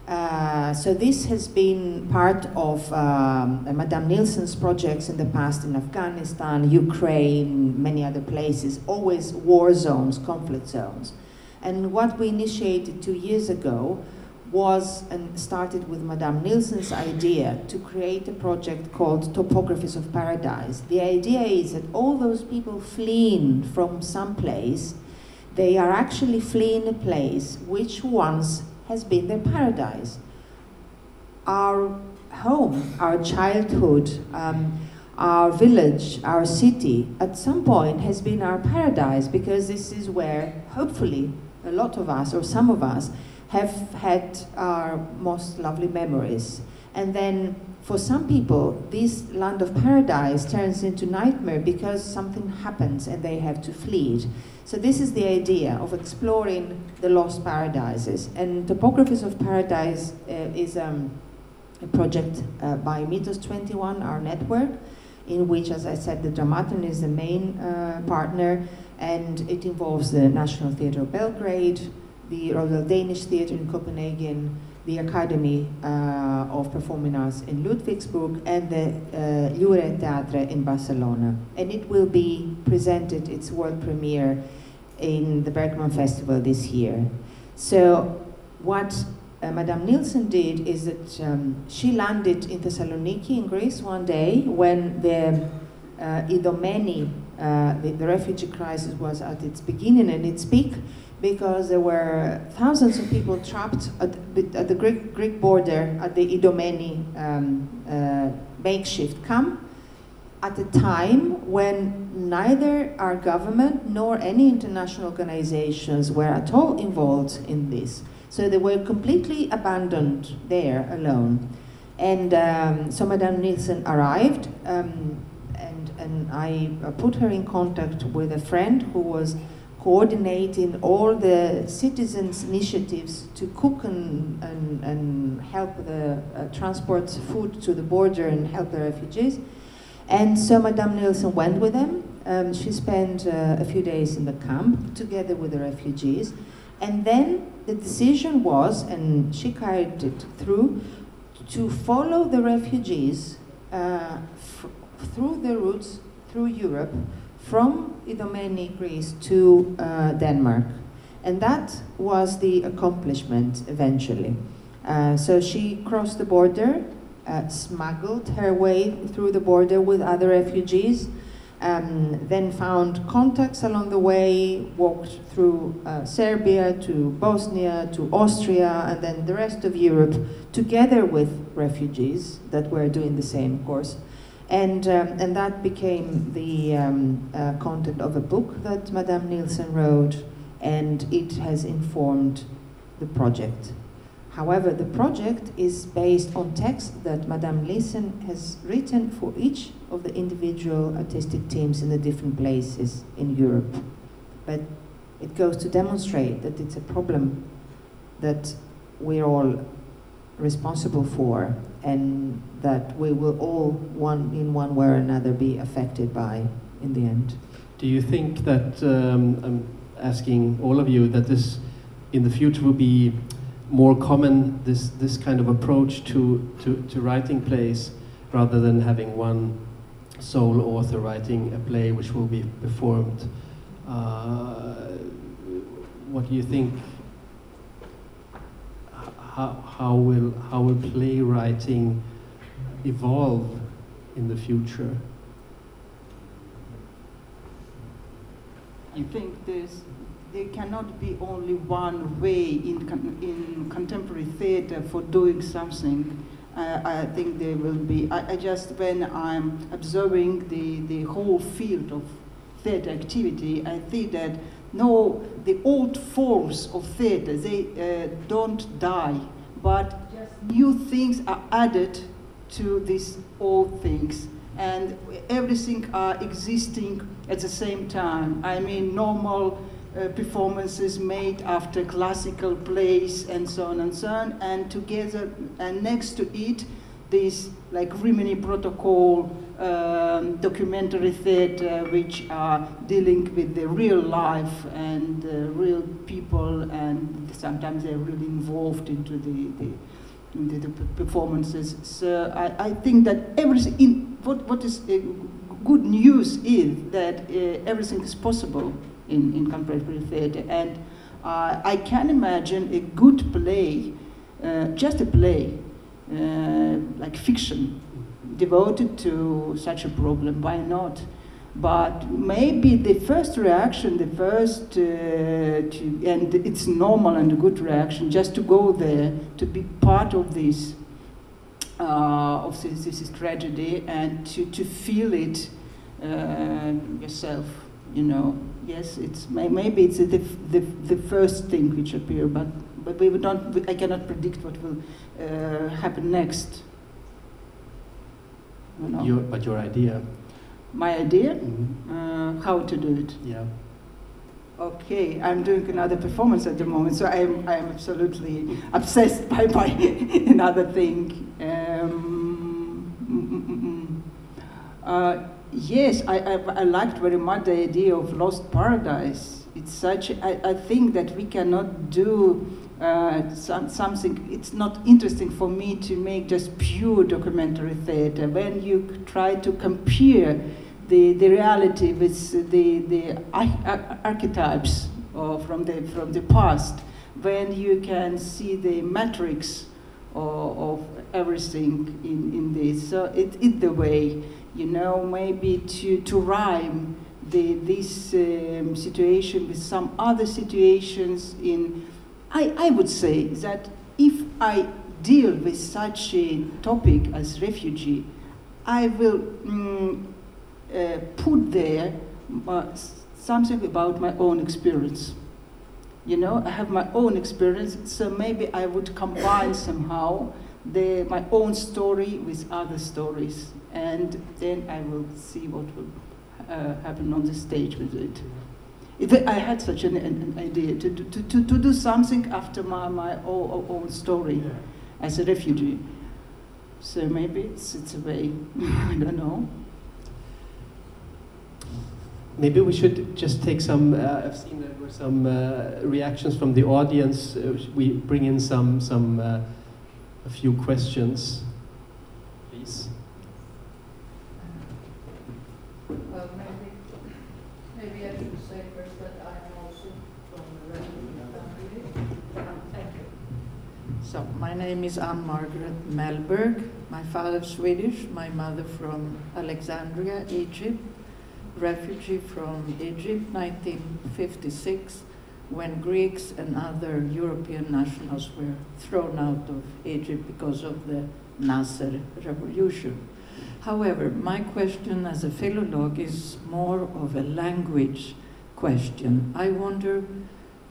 Uh, so this has been part of um, Madame Nielsen's projects in the past in Afghanistan, Ukraine, many other places, always war zones, conflict zones. And what we initiated two years ago was and started with Madame Nielsen's idea to create a project called Topographies of Paradise. The idea is that all those people fleeing from some place, they are actually fleeing a place which once has been their paradise. Our home, our childhood, um, our village, our city, at some point has been our paradise because this is where, hopefully, a lot of us or some of us have had our most lovely memories. And then for some people, this land of paradise turns into nightmare because something happens and they have to flee. So this is the idea of exploring the lost paradises. And Topographies of Paradise uh, is um, a project uh, by Mitos 21, our network, in which, as I said, the Dramaten is the main uh, partner, and it involves the National Theatre of Belgrade, the Royal Danish Theatre in Copenhagen, the Academy uh, of Performing Arts in Ludwigsburg, and the uh, Lliure Teatre in Barcelona. And it will be presented, its world premiere, in the Bergman Festival this year. So, what uh, Madame Nielsen did is that um, she landed in Thessaloniki in Greece one day when the uh, Idomeni, uh, the, the refugee crisis, was at its beginning and its peak because there were thousands of people trapped at, at the Greek, Greek, border at the Idomeni um, uh, makeshift camp at a time when neither our government nor any international organizations were at all involved in this. So they were completely abandoned there alone. And um, so Madame Nielsen arrived, um, and, and I put her in contact with a friend who was coordinating all the citizens' initiatives to cook and, and, and help the uh, transport food to the border and help the refugees. And so Madame Nielsen went with them. Um, she spent uh, a few days in the camp together with the refugees. And then the decision was, and she carried it through, to follow the refugees uh, through the routes through Europe from Idomeni, Greece to uh, Denmark. And that was the accomplishment eventually. Uh, so she crossed the border, uh, smuggled her way through the border with other refugees, um, then found contacts along the way, walked through uh, Serbia to Bosnia to Austria, and then the rest of Europe, together with refugees that were doing the same course. And, um, and that became the um, uh, content of a book that Madame Nielsen wrote, and it has informed the project. However, the project is based on text that Madame Nielsen has written for each of the individual artistic teams in the different places in Europe. But it goes to demonstrate that it's a problem that we're all responsible for and that we will all, one in one way or another, be affected by in the end. Do you think that, um, I'm asking all of you, that this in the future will be more common, this, this kind of approach to, to, to writing plays, rather than having one sole author writing a play which will be performed? Uh, what do you think how, how, will, how will playwriting evolve in the future? I think there's, there cannot be only one way in, in contemporary theater for doing something. Uh, I think there will be, I, I, just, when I'm observing the, the whole field of theater activity, I think that no, the old forms of theater, they uh, don't die, but new things are added to these old things. and everything are existing at the same time. I mean, normal uh, performances made after classical plays and so on and so on, and together and next to it, this like Rimini Protokoll um, documentary theater, which are dealing with the real life and uh, real people, and sometimes they're really involved into the, the the, the performances. So I, I think that everything, in, what, what is uh, good news is that uh, everything is possible in, in contemporary theater. And uh, I can imagine a good play, uh, just a play, uh, like fiction, devoted to such a problem. Why not? But maybe the first reaction, the first, uh, to, and it's normal and a good reaction, just to go there, to be part of this, uh, of this, this tragedy, and to, to feel it uh, yourself. You know, yes, it's maybe it's the, the, the first thing which appear, but but we don't. I cannot predict what will uh, happen next. Your, but your idea my idea mm-hmm. uh, how to do it. Yeah. Okay, I'm doing another performance at the moment, so I am, I am absolutely obsessed by, by another thing. Um, uh, yes, I, I, I, liked very much the idea of Lost Paradise. It's such, I, I think that we cannot do uh, some, something, it's not interesting for me to make just pure documentary theater. When you try to compare the, the reality with the, the archetypes or from, the, from the past, when you can see the matrix of, of everything in, in this. So it, it's the way, you know, maybe to, to rhyme the, this um, situation with some other situations in, I, I would say that if I deal with such a topic as refugee, I will um, uh, put there uh, something about my own experience. You know, I have my own experience, so maybe I would combine somehow the, my own story with other stories, and then I will see what will uh, happen on the stage with it. It I had such an, an, idea to, to, to, to do something after my, my own, own story yeah. as a refugee. So maybe it's, it's a way, I don't know. Maybe we should just take some. Uh, I've seen there were some uh, reactions from the audience. Uh, we bring in some some uh, a few questions, please. Well, maybe maybe I should say first that I'm also from the refugee family. Thank you. So my name is Anne Margaret Melberg. My father is Swedish. My mother from Alexandria, Egypt refugee from Egypt, 1956, when Greeks and other European nationals were thrown out of Egypt because of the Nasser revolution. However, my question as a philolog is more of a language question. I wonder,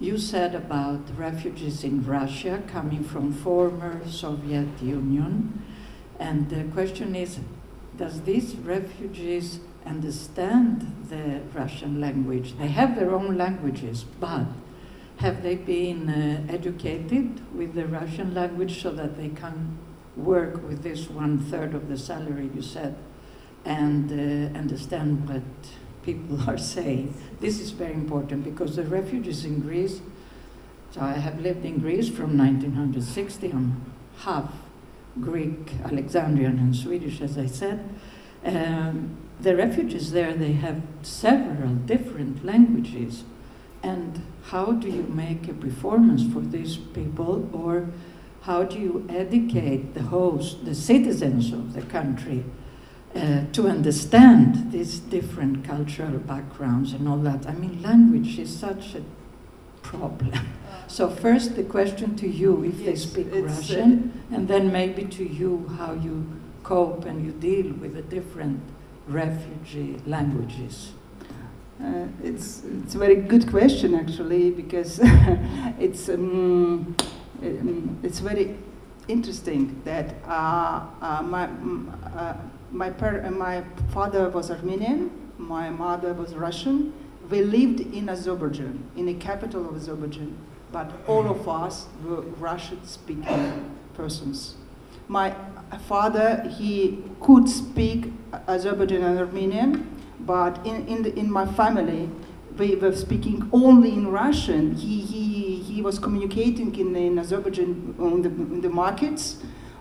you said about refugees in Russia coming from former Soviet Union, and the question is, does these refugees understand the Russian language. They have their own languages, but have they been uh, educated with the Russian language so that they can work with this one third of the salary you said and uh, understand what people are saying? This is very important because the refugees in Greece, so I have lived in Greece from 1960, I'm half Greek, Alexandrian, and Swedish, as I said. Um, the refugees there, they have several different languages. And how do you make a performance for these people, or how do you educate the host, the citizens of the country, uh, to understand these different cultural backgrounds and all that? I mean, language is such a problem. So first, the question to you, if yes, they speak Russian, uh, and then maybe to you, how you cope and you deal with the different refugee languages? Uh, it's, it's a very good question actually because it's, um, um, it's very interesting that uh, uh, my, uh, my, par- uh, my father was Armenian, my mother was Russian. We lived in Azerbaijan, in the capital of Azerbaijan, but all of us were Russian speaking persons. My father, he could speak Azerbaijan and Armenian, but in, in, the, in my family, we were speaking only in Russian. He, he, he was communicating in, in Azerbaijan on the, in the markets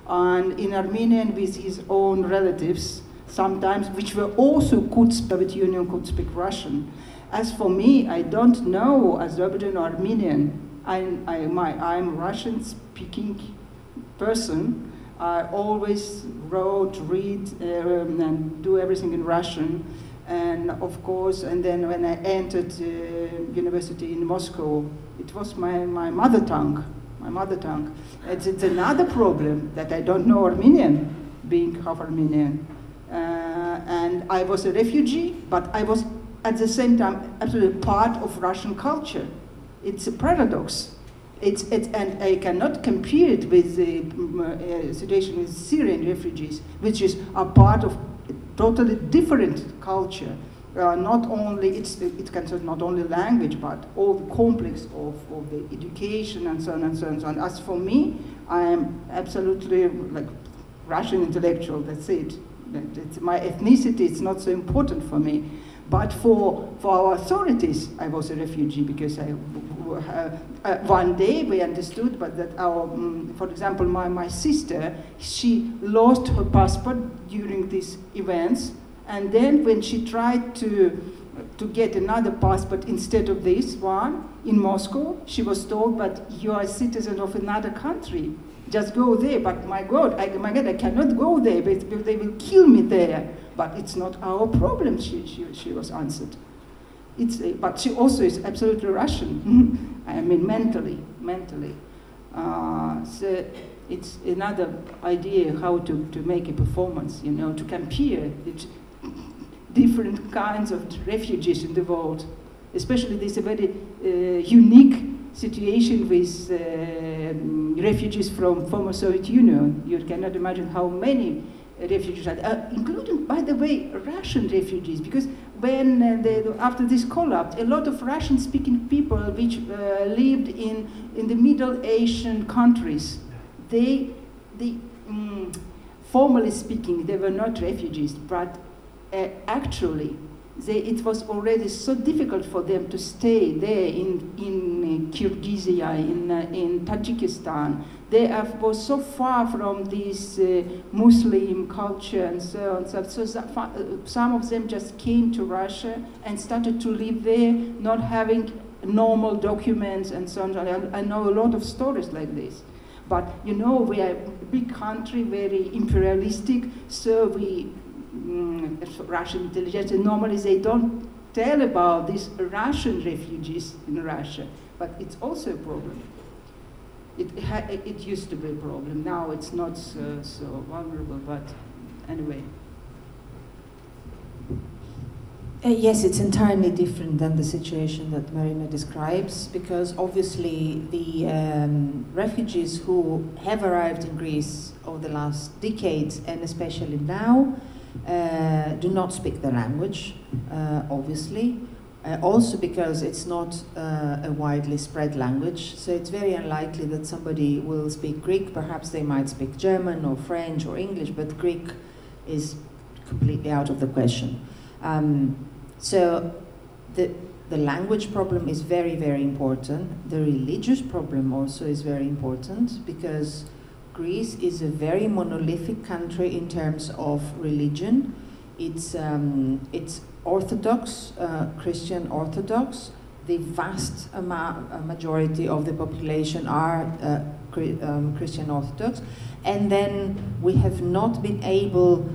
and in Armenian with his own relatives sometimes, which were also could Soviet Union could speak Russian. As for me, I don't know Azerbaijan or Armenian. I, I, my, I'm Russian speaking person. I always wrote, read, um, and do everything in Russian and of course, and then when I entered uh, university in Moscow, it was my, my mother tongue, my mother tongue. It's, it's another problem that I don't know Armenian, being half Armenian. Uh, and I was a refugee, but I was at the same time absolutely part of Russian culture. It's a paradox. It's, it's, and I cannot compare it with the uh, situation with Syrian refugees, which is a part of totally different culture. Uh, not only it's it concerns not only language but all the complex of, of the education and so on and so on and so on. As for me, I am absolutely like Russian intellectual. That's it. It's my ethnicity is not so important for me. But for, for our authorities, I was a refugee because I, uh, uh, one day we understood but that our, um, for example, my, my sister, she lost her passport during these events. And then when she tried to, to get another passport instead of this one in Moscow, she was told, but you are a citizen of another country. Just go there. But my God, I, my God, I cannot go there they will kill me there. But it's not our problem, she, she, she was answered. It's but she also is absolutely Russian. I mean, mentally, mentally. Uh, so it's another idea how to, to make a performance, you know, to compare different kinds of refugees in the world. Especially this a very uh, unique situation with uh, refugees from former Soviet Union. You cannot imagine how many refugees, uh, including, by the way, Russian refugees, because when uh, after this collapse, a lot of Russian-speaking people which uh, lived in, in the Middle Asian countries, they, they um, formally speaking, they were not refugees, but uh, actually, they, it was already so difficult for them to stay there in, in uh, Kyrgyzia, in, uh, in Tajikistan, they were so far from this uh, Muslim culture and so on. So, so uh, some of them just came to Russia and started to live there, not having normal documents and so on. I, I know a lot of stories like this. But you know, we are a big country, very imperialistic, so we, mm, Russian intelligence, And normally they don't tell about these Russian refugees in Russia, but it's also a problem. It, it used to be a problem. Now it's not so, so vulnerable, but anyway. Uh, yes, it's entirely different than the situation that Marina describes because obviously the um, refugees who have arrived in Greece over the last decades and especially now uh, do not speak the language, uh, obviously. Uh, also because it's not uh, a widely spread language, so it's very unlikely that somebody will speak Greek. Perhaps they might speak German or French or English, but Greek is completely out of the question. Um, so the, the language problem is very, very important. The religious problem also is very important because Greece is a very monolithic country in terms of religion. It's, um, it's Orthodox, uh, Christian Orthodox. The vast uh, majority of the population are uh, um, Christian Orthodox. And then we have not been able,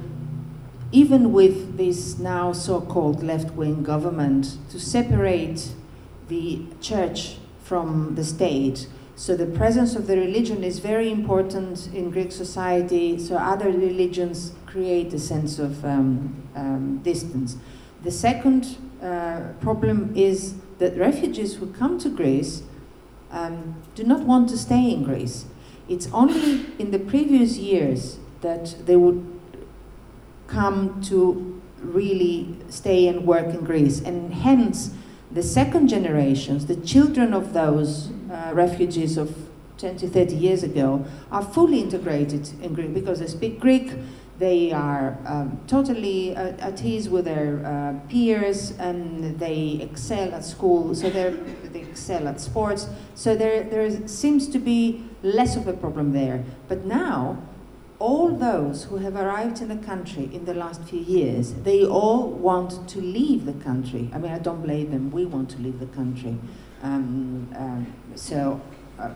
even with this now so called left wing government, to separate the church from the state. So the presence of the religion is very important in Greek society, so other religions create a sense of um, um, distance. The second uh, problem is that refugees who come to Greece um, do not want to stay in Greece. It's only in the previous years that they would come to really stay and work in Greece. And hence, the second generations, the children of those uh, refugees of 20, 30 years ago, are fully integrated in Greek because they speak Greek, they are um, totally at ease with their uh, peers and they excel at school, so they excel at sports. So there, there seems to be less of a problem there. But now, all those who have arrived in the country in the last few years, they all want to leave the country. I mean, I don't blame them. We want to leave the country. Um, um, so, uh,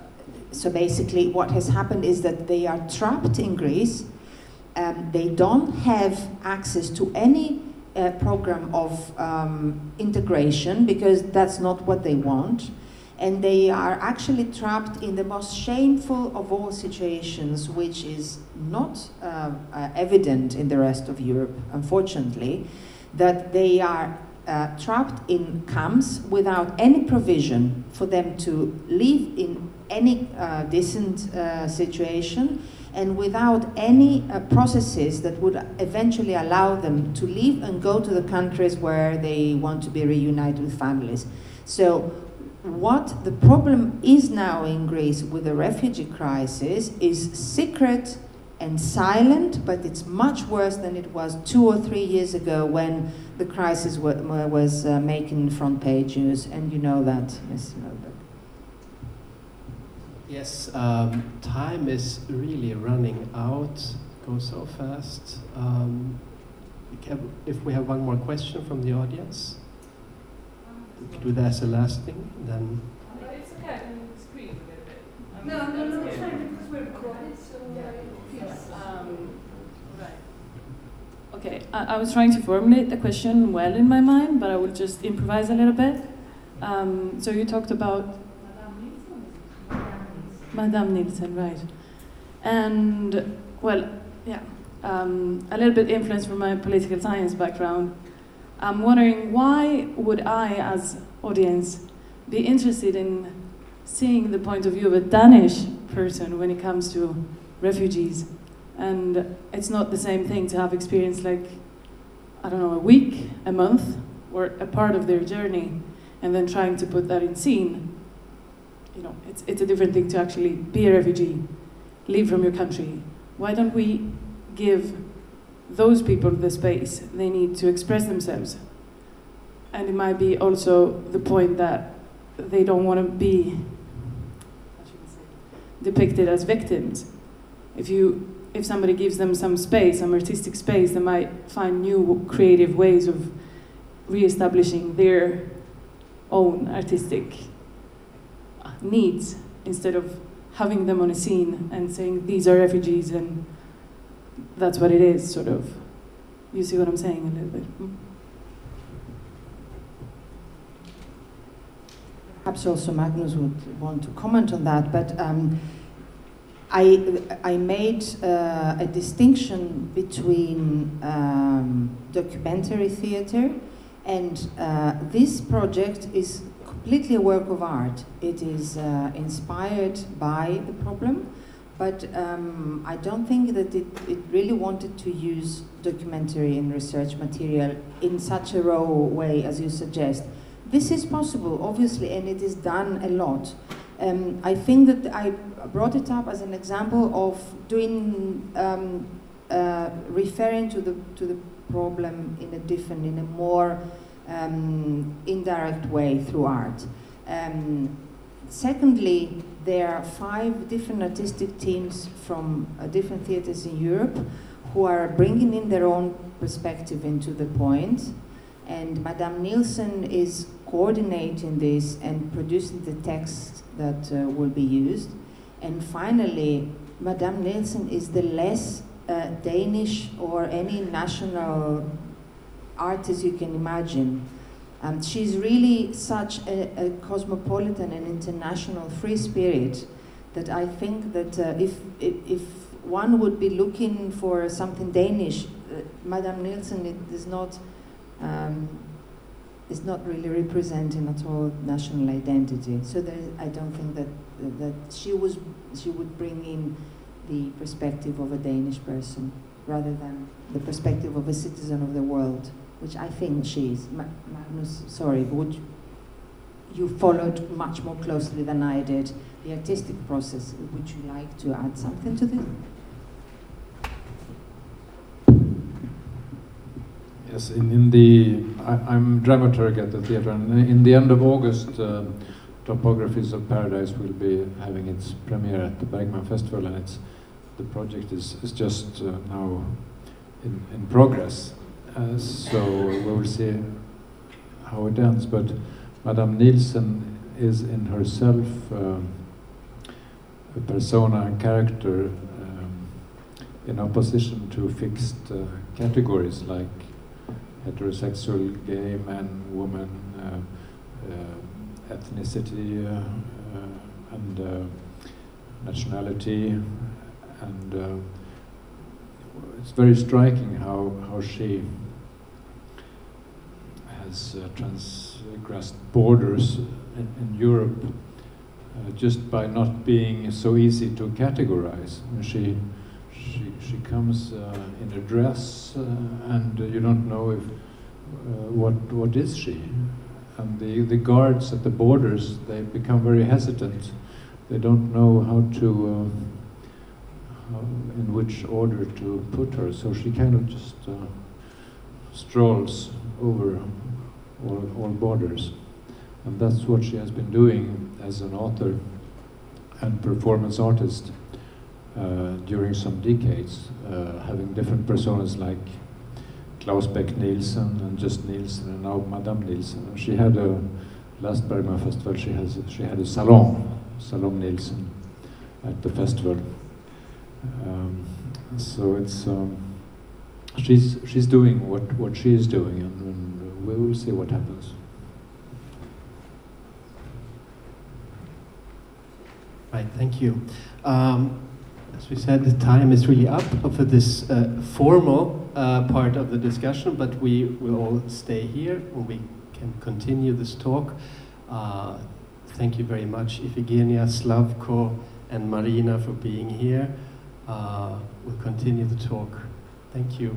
so basically, what has happened is that they are trapped in Greece. Um, they don't have access to any uh, program of um, integration because that's not what they want and they are actually trapped in the most shameful of all situations, which is not uh, uh, evident in the rest of Europe, unfortunately, that they are uh, trapped in camps without any provision for them to live in any uh, decent uh, situation and without any uh, processes that would eventually allow them to leave and go to the countries where they want to be reunited with families. So what the problem is now in Greece with the refugee crisis is secret and silent, but it's much worse than it was two or three years ago when the crisis was uh, making front pages, and you know that, Ms. Melberg. Yes, um, time is really running out, goes so fast. Um, if we have one more question from the audience do that as a last thing, then. No, it's okay. I can scream a little bit. No, no, no, it's fine because we're recorded, so yeah. Um, right. Okay, I, I, was trying to formulate the question well in my mind, but I will just improvise a little bit. Um, so you talked about Madame Nielsen, right? And well, yeah, um, a little bit influenced from my political science background. I'm wondering why would I, as audience, be interested in seeing the point of view of a Danish person when it comes to refugees? And it's not the same thing to have experience like, I don't know, a week, a month, or a part of their journey, and then trying to put that in scene. You know, it's, it's a different thing to actually be a refugee, leave from your country. Why don't we give those people the space. They need to express themselves. And it might be also the point that they don't want to be depicted as victims. If you if somebody gives them some space, some artistic space, they might find new creative ways of reestablishing their own artistic needs instead of having them on a scene and saying these are refugees and that's what it is, sort of. You see what I'm saying a little bit? Hmm? Perhaps also Magnus would want to comment on that, but um, I, I made uh, a distinction between um, documentary theater and uh, this project is completely a work of art. It is uh, inspired by the problem but um, I don't think that it, it really wanted to use documentary and research material in such a raw way as you suggest. This is possible, obviously, and it is done a lot. Um, I think that I brought it up as an example of doing, um, uh, referring to the, to the problem in a different, in a more um, indirect way through art. Um, secondly, there are five different artistic teams from uh, different theaters in Europe who are bringing in their own perspective into the point. And Madame Nielsen is coordinating this and producing the text that uh, will be used. And finally, Madame Nielsen is the less uh, Danish or any national artist you can imagine. Um, she's really such a, a, cosmopolitan and international free spirit that I think that uh, if, if, if, one would be looking for something Danish, uh, Madame Nielsen is not, um, is not really representing at all national identity. So there, I don't think that that she was she would bring in the perspective of a Danish person rather than the perspective of a citizen of the world, which I think she is. Magnus, sorry, would you, followed much more closely than I did the artistic process. Would you like to add something to this? Yes, in, in the I, am dramaturg at the theatre, and in the end of August, uh, Topographies of Paradise will be having its premiere at the Bergman Festival, and it's the project is, is just uh, now in, in progress. Uh, so we will see how it ends. But Madame Nielsen is in herself um, a persona and character um, in opposition to fixed uh, categories like heterosexual, gay man, woman, uh, uh, ethnicity, uh, uh, and nationality, and it's very striking how, how she has uh, transgressed borders in, in Europe uh, just by not being so easy to categorize. She, she, she comes uh, in a dress uh, and you don't know if uh, what, what is she. And the, the guards at the borders, they become very hesitant. They don't know how to um, in which order to put her. So she kind of just uh, strolls over all, all borders. And that's what she has been doing as an author and performance artist uh, during some decades, uh, having different personas like Claus Beck Nielsen and just Nielsen and now Madame Nielsen. She had a last Bergman Festival. She has she had a salon, Salon Nielsen, at the festival. Um, so it's um, she's she's doing what what she is doing, and, and we will see what happens. Right, thank you. Um, as we said, the time is really up for this uh, formal uh, part of the discussion, but we will all stay here and we can continue this talk. Uh, thank you very much, Iphigenia, Slavko, and Marina for being here uh, we'll continue the talk. Thank you.